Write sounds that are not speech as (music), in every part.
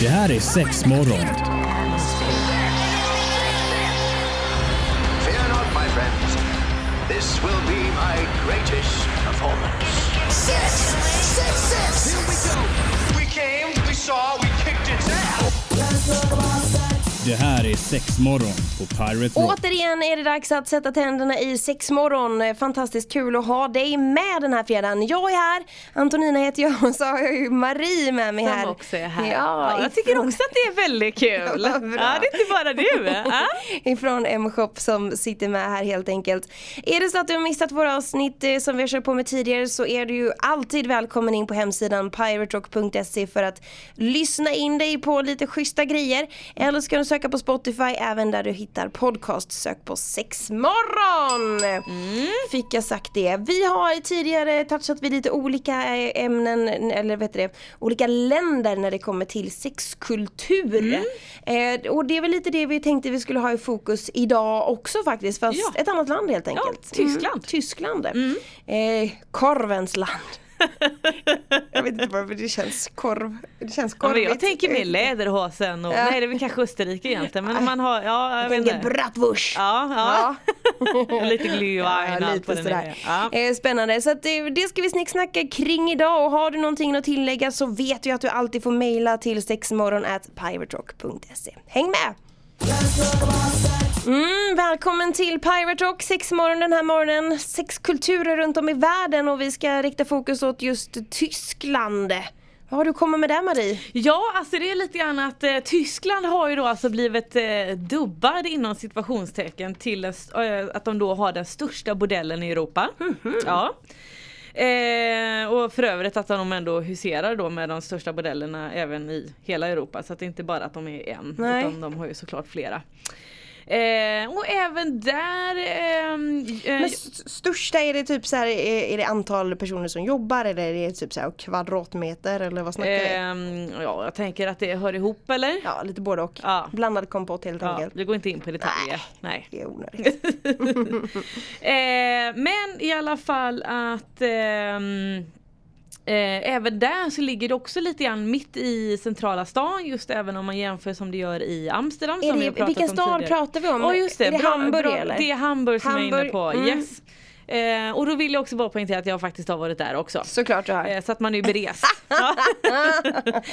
Det här är sex morgon. Fear not, my friends. This will be my greatest performance. Six, six, six. Here we go. We came, we saw, we kicked its ass. Det här är sex morgon på Pirate Rock. Återigen är det dags att sätta tänderna i sexmorgon. Fantastiskt kul att ha dig med den här fredagen. Jag är här, Antonina heter jag och så har jag ju Marie med mig här. Som också är här. Ja, Ja, jag tycker också att det är väldigt kul. (laughs) Ja, Ja, det är inte bara du. (laughs) Ja. ifrån M-shop som sitter med här helt enkelt. Är det så att du har missat våra avsnitt eh, som vi har kört på med tidigare så är du ju alltid välkommen in på hemsidan piraterock.se för att lyssna in dig på lite schyssta grejer. Eller ska du söka på Spotify även där du hittar podcast. Sök på sexmorgon! Fick jag sagt det. Vi har tidigare touchat vid lite olika ämnen eller vet det, olika länder när det kommer till sexkultur. Eh, och det är väl lite det vi tänkte vi skulle ha i fokus idag också faktiskt fast Ja. ett annat land helt enkelt. Tyskland. Mm, Tyskland. Eh, korvens land. (laughs) jag vet inte varför det känns korv. Det känns Ja, korvigt. jag tänker mer läderhosen och, Ja. nej det är väl kanske Österrike egentligen men man har, ja jag vet inte. bratwurst. Ja, ja. Och (laughs) lite glühwein allt lite sådär. är. Ja. Eh, spännande, så att det, ska vi snicksnacka kring idag och har du någonting att tillägga så vet du att du alltid får mejla till sexmorgon at piraterock.se. Häng med! Mm, välkommen till Pirate Rock, sexmorgon den här morgonen. Sex kulturer runt om i världen och vi ska rikta fokus åt just Tyskland. Vad har du kommit med där Marie? Ja, alltså det är lite grann att eh, Tyskland har ju då alltså blivit eh, dubbad inom situationstecken till eh, att de då har den största bordellen i Europa. Ja. Eh, och för övrigt att de ändå huserar då med de största bordellerna även i hela Europa så att det är inte bara att de är en Nej. utan de har ju såklart flera. Eh, och även där ehm, eh, Men st- största är det typ så här, är, är det antal personer som jobbar eller är det typ så här kvadratmeter eller vad snackar vi? ehm, ja, jag tänker att det hör ihop eller? Ja, lite både och. Ja. Blandad kompott helt Ja, enkelt. vi går inte in på detaljer. Nej. Det är onödigt. (laughs) Eh, men i alla fall att ehm, eh, även där så ligger det också lite grann mitt i centrala stan just även om man jämför som det gör i Amsterdam. Är det- vilken stad pratar vi om? Ja just det, Är det bra, Hamburg, bra, eller? Det är Hamburg som jag är inne Hamburg, på. mm. Yes. Eh, och då vill jag också bara poängtera att jag faktiskt har varit där också. Såklart du har. Eh, Så att man är berest. (laughs)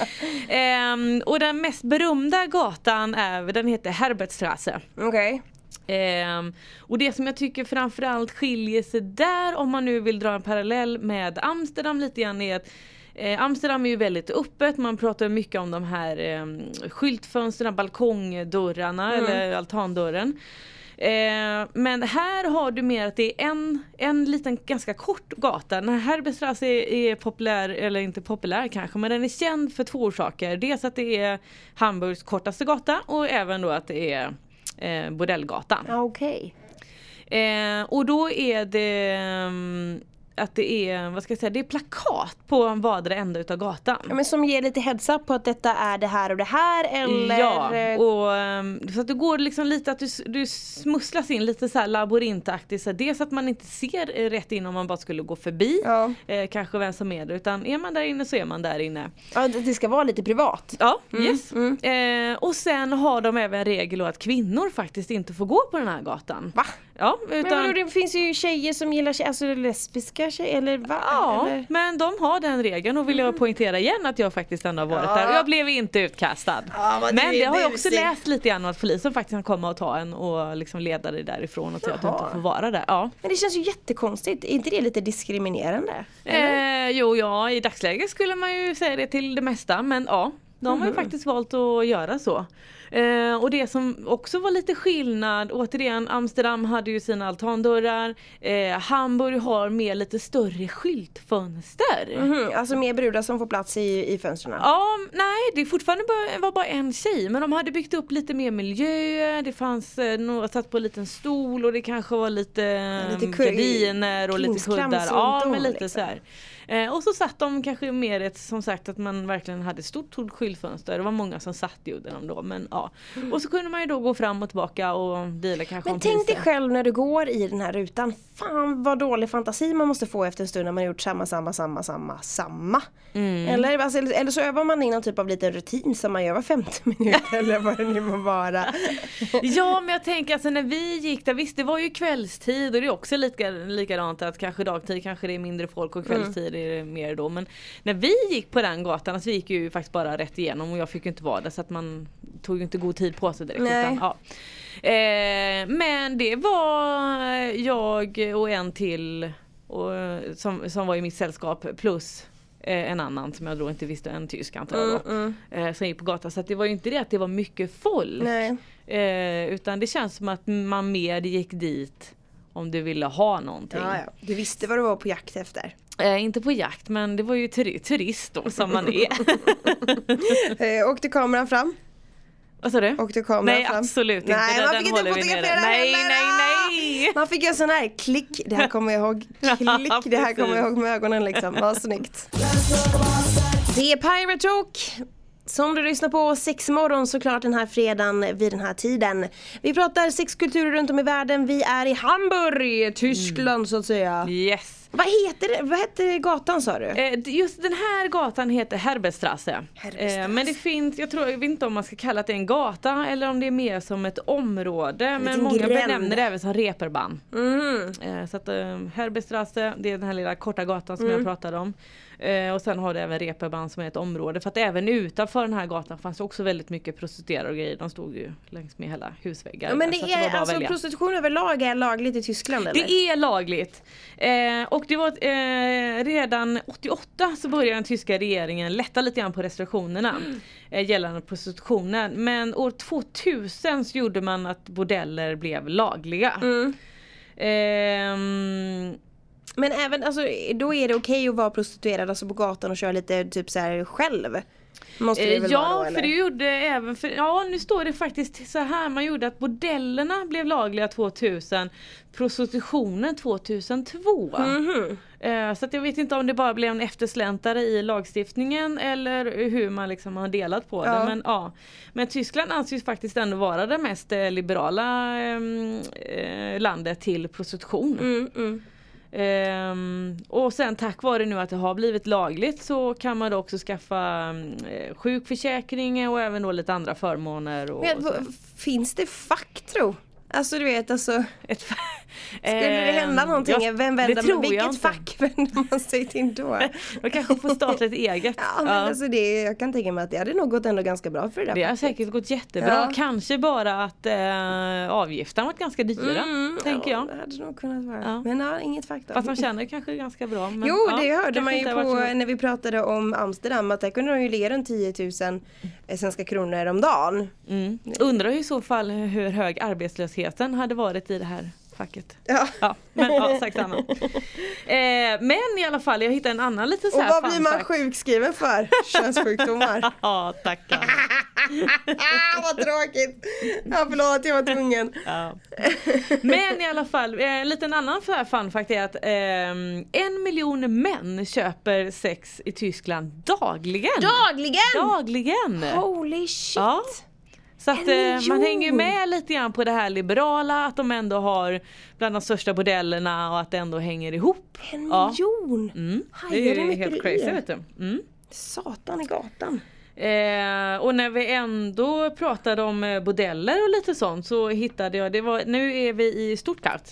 (laughs) Ehm, och den mest berömda gatan är, den heter Herbertstrasse. Okej. Ehm, och det som jag tycker framförallt skiljer sig där om man nu vill dra en parallell med Amsterdam lite grann är att eh, Amsterdam är ju väldigt öppet, man pratar mycket om de här eh, skyltfönstren, balkongdörrarna eller altandörren. Eh, men här har du mer att det är en, en liten ganska kort gata. Den här Herberstrasse är, är populär, eller inte populär kanske, men den är känd för två orsaker. Dels att det är Hamburgs kortaste gata och även då att det är eh, Bordellgatan. Ja, Okej. Eh, och då är det mm, att det är, vad ska jag säga, det är plakat på vardera ända utav gatan. Ja, men som ger lite heads up på att detta är det här och det här eller? Ja, och ehm, så att det går liksom lite att du, du smusslas in lite så här labyrintaktigt. Så dels att man inte ser rätt in om man bara skulle gå förbi. Ja. Eh, kanske vem som är det. Utan är man där inne så är man där inne. ja, det ska vara lite privat. Ja, yes. Eh, och sen har de även regel att kvinnor faktiskt inte får gå på den här gatan. Va? Ja, Men utan... vadå, det finns ju tjejer som gillar tjejer, alltså lesbiska tjejer eller va? Ja, Eller? men de har den regeln och vill jag poängtera igen att jag faktiskt ändå har varit Ja. där och jag blev inte utkastad. Ja, men du det har jag också läst lite grann att polisen faktiskt kan komma och ta en och liksom leda dig därifrån och säga att du inte får vara där. Ja. Men det känns ju jättekonstigt, är inte det lite diskriminerande? Eh, jo, ja, i dagsläget skulle man ju säga det till det mesta men ja, de har ju faktiskt valt att göra så. Eh, och det som också var lite skillnad, återigen Amsterdam hade ju sina altandörrar, eh, Hamburg har mer lite större skyltfönster. Mhm, alltså mer brudar som får plats i, i fönstren? Ja, nej det är fortfarande bara, var bara en tjej men de hade byggt upp lite mer miljö, det fanns eh, några satt på en liten stol och det kanske var lite, lite kur- gardiner och lite kuddar. Ja men lite liksom. så här. Eh, och så satt de kanske mer ett, som sagt att man verkligen hade ett stort stort skyltfönster. Det var många som satt i under dem då. Men, ja. Och så kunde man ju då gå fram och tillbaka och deala kanske Men tänk dig själv när du går i den här rutan. Fan vad dålig fantasi man måste få efter en stund när man gjort samma, samma, samma, samma, samma. Mm. Eller, alltså, eller så övar man in någon typ av liten rutin som man gör var femte minut (laughs) eller vad det nu må vara. Ja men jag tänker alltså när vi gick där, visst det var ju kvällstid och det är också lika, likadant att kanske dagtid kanske det är mindre folk och kvällstid är det mer då. Men när vi gick på den gatan, alltså vi gick ju faktiskt bara rätt igenom och jag fick ju inte vara där så att man tog ju inte god tid på sig direkt. Nej. Utan, ja. eh, men det var jag och en till och, som, som var i mitt sällskap plus eh, en annan som jag då inte visste, en tysk antar jag då. Mm, Eh, som gick på gatan. Så det var ju inte det att det var mycket folk. Eh, utan det känns som att man mer gick dit om du ville ha någonting. Ja, ja. Du visste vad du var på jakt efter. Eh, inte på jakt men det var ju turi- turist då som man är. (laughs) Eh, åkte kameran fram? Vad sa du? Åkte kameran Nej fram? absolut inte. Nej, den, man fick inte fotografera. Nej, heller. nej, nej. Man fick göra sån här klick, det här kommer jag ihåg. (laughs) Klick, det här kommer jag ihåg med ögonen liksom. Vad snyggt. Det är Pirate Rock. Som du lyssnar på sex morgon såklart den här fredagen vid den här tiden. Vi pratar sexkulturer runt om i världen. Vi är i Hamburg, Tyskland så att säga. Yes. Vad heter det? Vad heter gatan sa du? Eh, Just den här gatan heter Herbestrasse. Eh, Men det finns, jag tror jag vet inte om man ska kalla det en gata eller om det är mer som ett område. Men många gränd. benämner det även som reeperbahn. Mhm. Eh, Så att eh, Herbestrasse, det är den här lilla korta gatan som Mm. jag pratade om. Och sen har det även reeperbahn som är ett område. För att även utanför den här gatan fanns det också väldigt mycket prostituerade och grejer. De stod ju längs med hela husväggar. Ja, men det är att alltså prostitution överlag är lagligt i Tyskland eller? Det är lagligt. Och det var eh, redan 88 så började den tyska regeringen lätta lite grann på restriktionerna eh, gällande prostitutionen. Men år 2000 så gjorde man att bordeller blev lagliga. Mm. Ehm, Men även, alltså, då är det okej att vara prostituerad alltså på gatan och köra lite typ så här själv? Måste det Eh, väl ja, vara då, för eller? det gjorde även för, ja nu står det faktiskt så här, man gjorde att bordellerna blev lagliga 2000, prostitutionen 2002. Mhm. Eh, så att jag vet inte om det bara blev en eftersläntare i lagstiftningen eller hur man liksom har delat på Ja. det. Men, ja. men Tyskland anses faktiskt ändå vara det mest eh, liberala ehm, eh, landet till prostitution. Mm, mm. Ehm, och sen tack vare nu att det har blivit lagligt så kan man då också skaffa eh, sjukförsäkring och även då lite andra förmåner. Och, Men, och finns det fack tro? Alltså du vet alltså, Ett, skulle det hända någonting, ja, vem det vänder tror man, jag vilket fack (laughs) vänder man sig till då? (laughs) Man kanske får starta ett eget. (laughs) Ja men alltså det, jag kan tänka mig att det hade nog gått ändå ganska bra för det där Det har säkert gått jättebra. Ja. Kanske bara att eh, avgifterna varit ganska dyra. Mm, tänker ja, jag. det hade nog kunnat vara. Ja. Men ja, inget fack då. Fast de känner kanske ganska bra. Men, Jo, ja, det hörde man ju på när vi pratade om Amsterdam att där kunde de ju ligga runt 10 000 svenska kronor om dagen. Mm. Undrar i så fall hur hög arbetslösheten hade varit i det här facket. Ja. Ja, men ja, sagt samma. Eh, men i alla fall, jag hittade en annan lite så Och här vad fun blir man fact. sjukskriven för? Könssjukdomar. (laughs) Ja, tackar. ah, (laughs) vad tråkigt! Ja förlåt, jag var tvungen. Ja. Men i alla fall, eh, en liten annan så här fun fact är att ehm, en miljon män köper sex i Tyskland dagligen. Dagligen! Dagligen! Holy shit! Ja. Så att eh, man hänger med lite grann på det här liberala, att de ändå har bland de största bordellerna och att det ändå hänger ihop. En Ja. miljon! Mm. Hajar Det är ju helt crazy vet du. Mm. Satan i gatan. Eh, och när vi ändå pratade om eh, bordeller och lite sånt så hittade jag, det var, nu är vi i Stuttgart.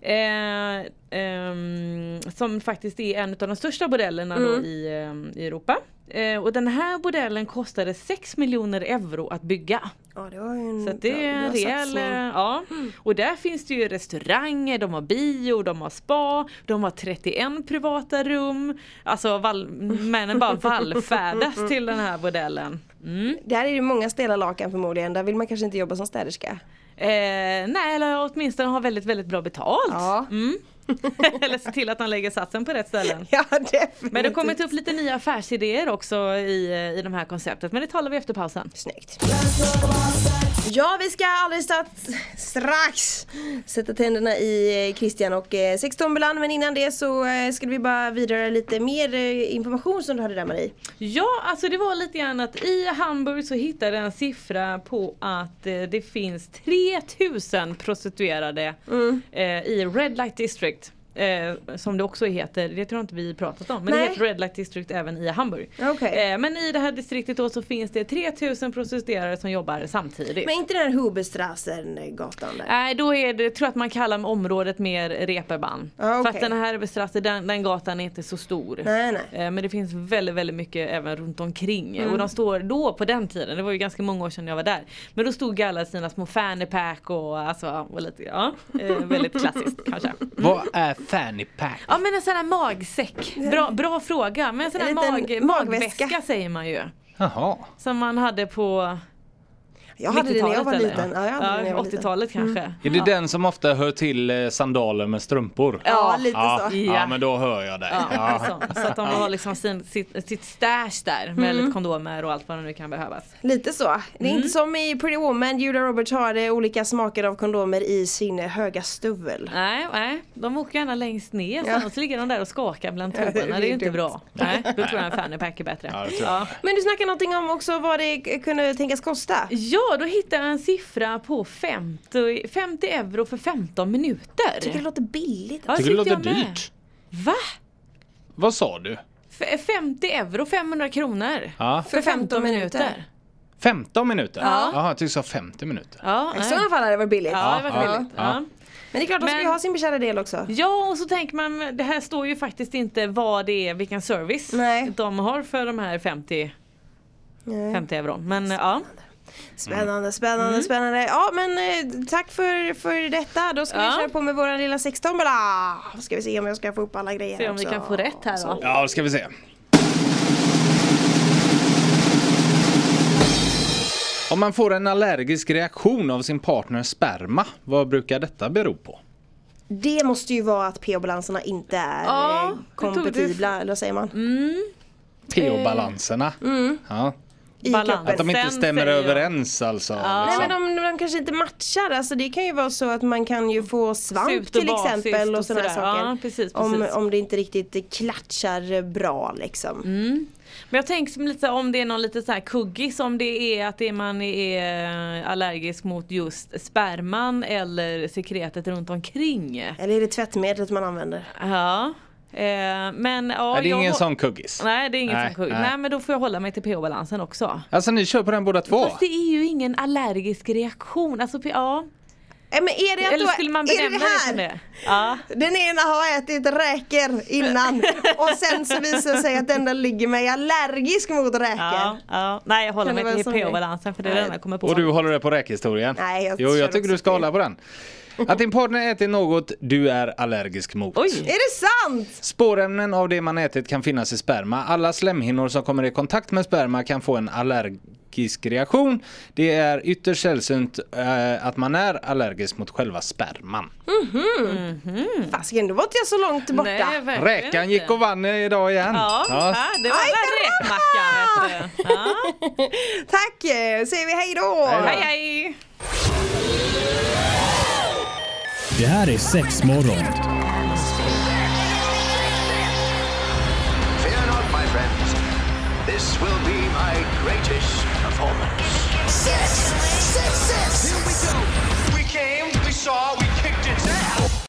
Eh, ehm, som faktiskt är en av de största bordellerna Mm. i, eh, i Europa. Eh, och den här bordellen kostade 6 miljoner euro att bygga. Ja det var ju en Så det är en rejäl, eh, ja. Och där finns det ju restauranger, de har bio, de har spa, de har 31 privata rum. Alltså val- männen bara (laughs) vallfärdas till den här bordellen. Mm. Där är det många stela lakan förmodligen, där vill man kanske inte jobba som städerska. Eh, nej, eller åtminstone ha väldigt, väldigt bra betalt. Ja. Mm. (laughs) Eller se till att han lägger satsen på rätt ställen. Ja, definitivt. Men det har kommit upp lite nya affärsidéer också i, i de här konceptet. Men det talar vi efter pausen. Snyggt. Ja, vi ska alldeles strax, sätta tänderna i eh, Christian och eh, sextombolan. Men innan det så eh, ska vi bara vidare lite mer eh, information som du hade där Marie. Ja, alltså det var lite grann att i Hamburg så hittade jag en siffra på att eh, det finns 3000 prostituerade Mm. eh, i Red Light District. Eh, som det också heter, det tror jag inte vi pratat om, men Nej. det heter Red Light District även i Hamburg. Okej. Eh, men i det här distriktet då så finns det 3000 prostituerade som jobbar samtidigt. Men inte den här Huberstrassen-gatan där? Nej då är det, jag tror att man kallar området mer Reeperbahn. Ah, För okej. att den här Strasse, den, den gatan är inte så stor. Nej, nej. Eh, Men det finns väldigt, väldigt mycket även runt omkring. Mm. Och de står då på den tiden, det var ju ganska många år sedan jag var där. Men då stod alla sina små fanny pack och alltså, och lite, ja, eh, väldigt klassiskt kanske. Vad är fanny pack? Ja men en sån här magsäck. Bra, bra fråga. Men en sån här mag, magväska. magväska säger man ju. Jaha. Som man hade på Jag hade det när jag var 90-talet, liten. eller? Ja, liten. 80-talet kanske. Är det den som ofta hör till eh, sandaler med strumpor? Ja, lite Ja, så. ja, men då hör jag det. Ja, Ja. Så, så att de har liksom sin, sitt, sitt stash där med lite kondomer och allt vad det nu kan behövas. Lite så. Det är Mm. inte som i Pretty Woman, Julia Roberts har eh, olika smaker av kondomer i sin eh, höga stuvel. Nej, nej, de åker gärna längst ner Ja. så ligger de där och skakar bland (laughs) Ja, det är ju inte bra. Nej, då tror jag en fanny pack är bättre. Ja. Men du snackade någonting om också vad det kunde tänkas kosta. Ja, då hittade jag en siffra på 50, 50 euro för 15 minuter. Tycker det låter billigt. Ja, Tycker det låter dyrt. Va? Vad sa du? F- 50 euro, 500 kronor. Ja. För 15 minuter. 15 minuter? Ja. Jaha, jag tyckte du sa 50 minuter. Ja, I sådana fall hade det varit billigt. ja det var Ja, billigt. ja. Men det är klart, de ska ju ha sin beskärda del också. Ja och så tänker man, det här står ju faktiskt inte vad det är, vilken service Nej. de har för de här 50, Nej. 50 euro. Men ja, Spännande, spännande, Mm. spännande. Ja men eh, tack för, för detta. Då ska Ja. vi köra på med våran lilla sextombola. Ska vi se om jag ska få upp alla grejer se om vi också. kan få rätt här då. Ja, det ska vi se. Om man får en allergisk reaktion av sin partners sperma, vad brukar detta bero på? Det måste ju vara att pH-balanserna inte är Ja, eh, kompatibla, eller vad säger man? pH-balanserna. Ja. I Balans. kroppen. Att de inte stämmer överens alltså. Ja. Nej liksom. men de, de kanske inte matchar, alltså det kan ju vara så att man kan ju få svamp och till exempel och och sådana saker. Ja, precis, Om, precis. om det inte riktigt klatschar bra liksom. Men jag tänker som lite om det är någon lite så här kuggis om det är att det man är allergisk mot just sperman eller sekretet runt omkring. Eller är det tvättmedlet man använder? Ja. Eh, men ja, Ja, det är ingen sån kuggis. Nej det är ingen Nej, sån kuggis. nej. Nej men då får jag hålla mig till pH-balansen också. Alltså ni kör på den båda två? Fast det är ju ingen allergisk reaktion. Alltså, ja. Nej, men är det att Eller skulle man är benämna det det, det som här? det? Ja. Den ena har ätit räkor innan (laughs) och sen så visar det sig att den där ligger mig allergisk mot räkor. Ja, ja. Nej jag håller Kan det mig till det? pH-balansen för det är Nej. den jag kommer på. Och du håller det på räkhistorien? Nej, jag Jo, jag tycker du ska på hålla på den. (laughs) Att din partner äter något du är allergisk mot. Oj! Är det sant? Spårämnen av det man ätit kan finnas i sperma. Alla slemhinnor som kommer i kontakt med sperma kan få en allergisk reaktion. Det är ytterst sällsynt eh, att man är allergisk mot själva sperman. Fasiken, då var inte jag så långt borta. Nej, verkligen Räkan inte. gick och vann idag igen. Ja, ja. det var Aj, väl räkmackan vet du. Ja. (laughs) Tack, eh, säger vi hej då. Hej hej! Det här är sex morgon. Fear not, my friends. This will be my greatest performance. Six,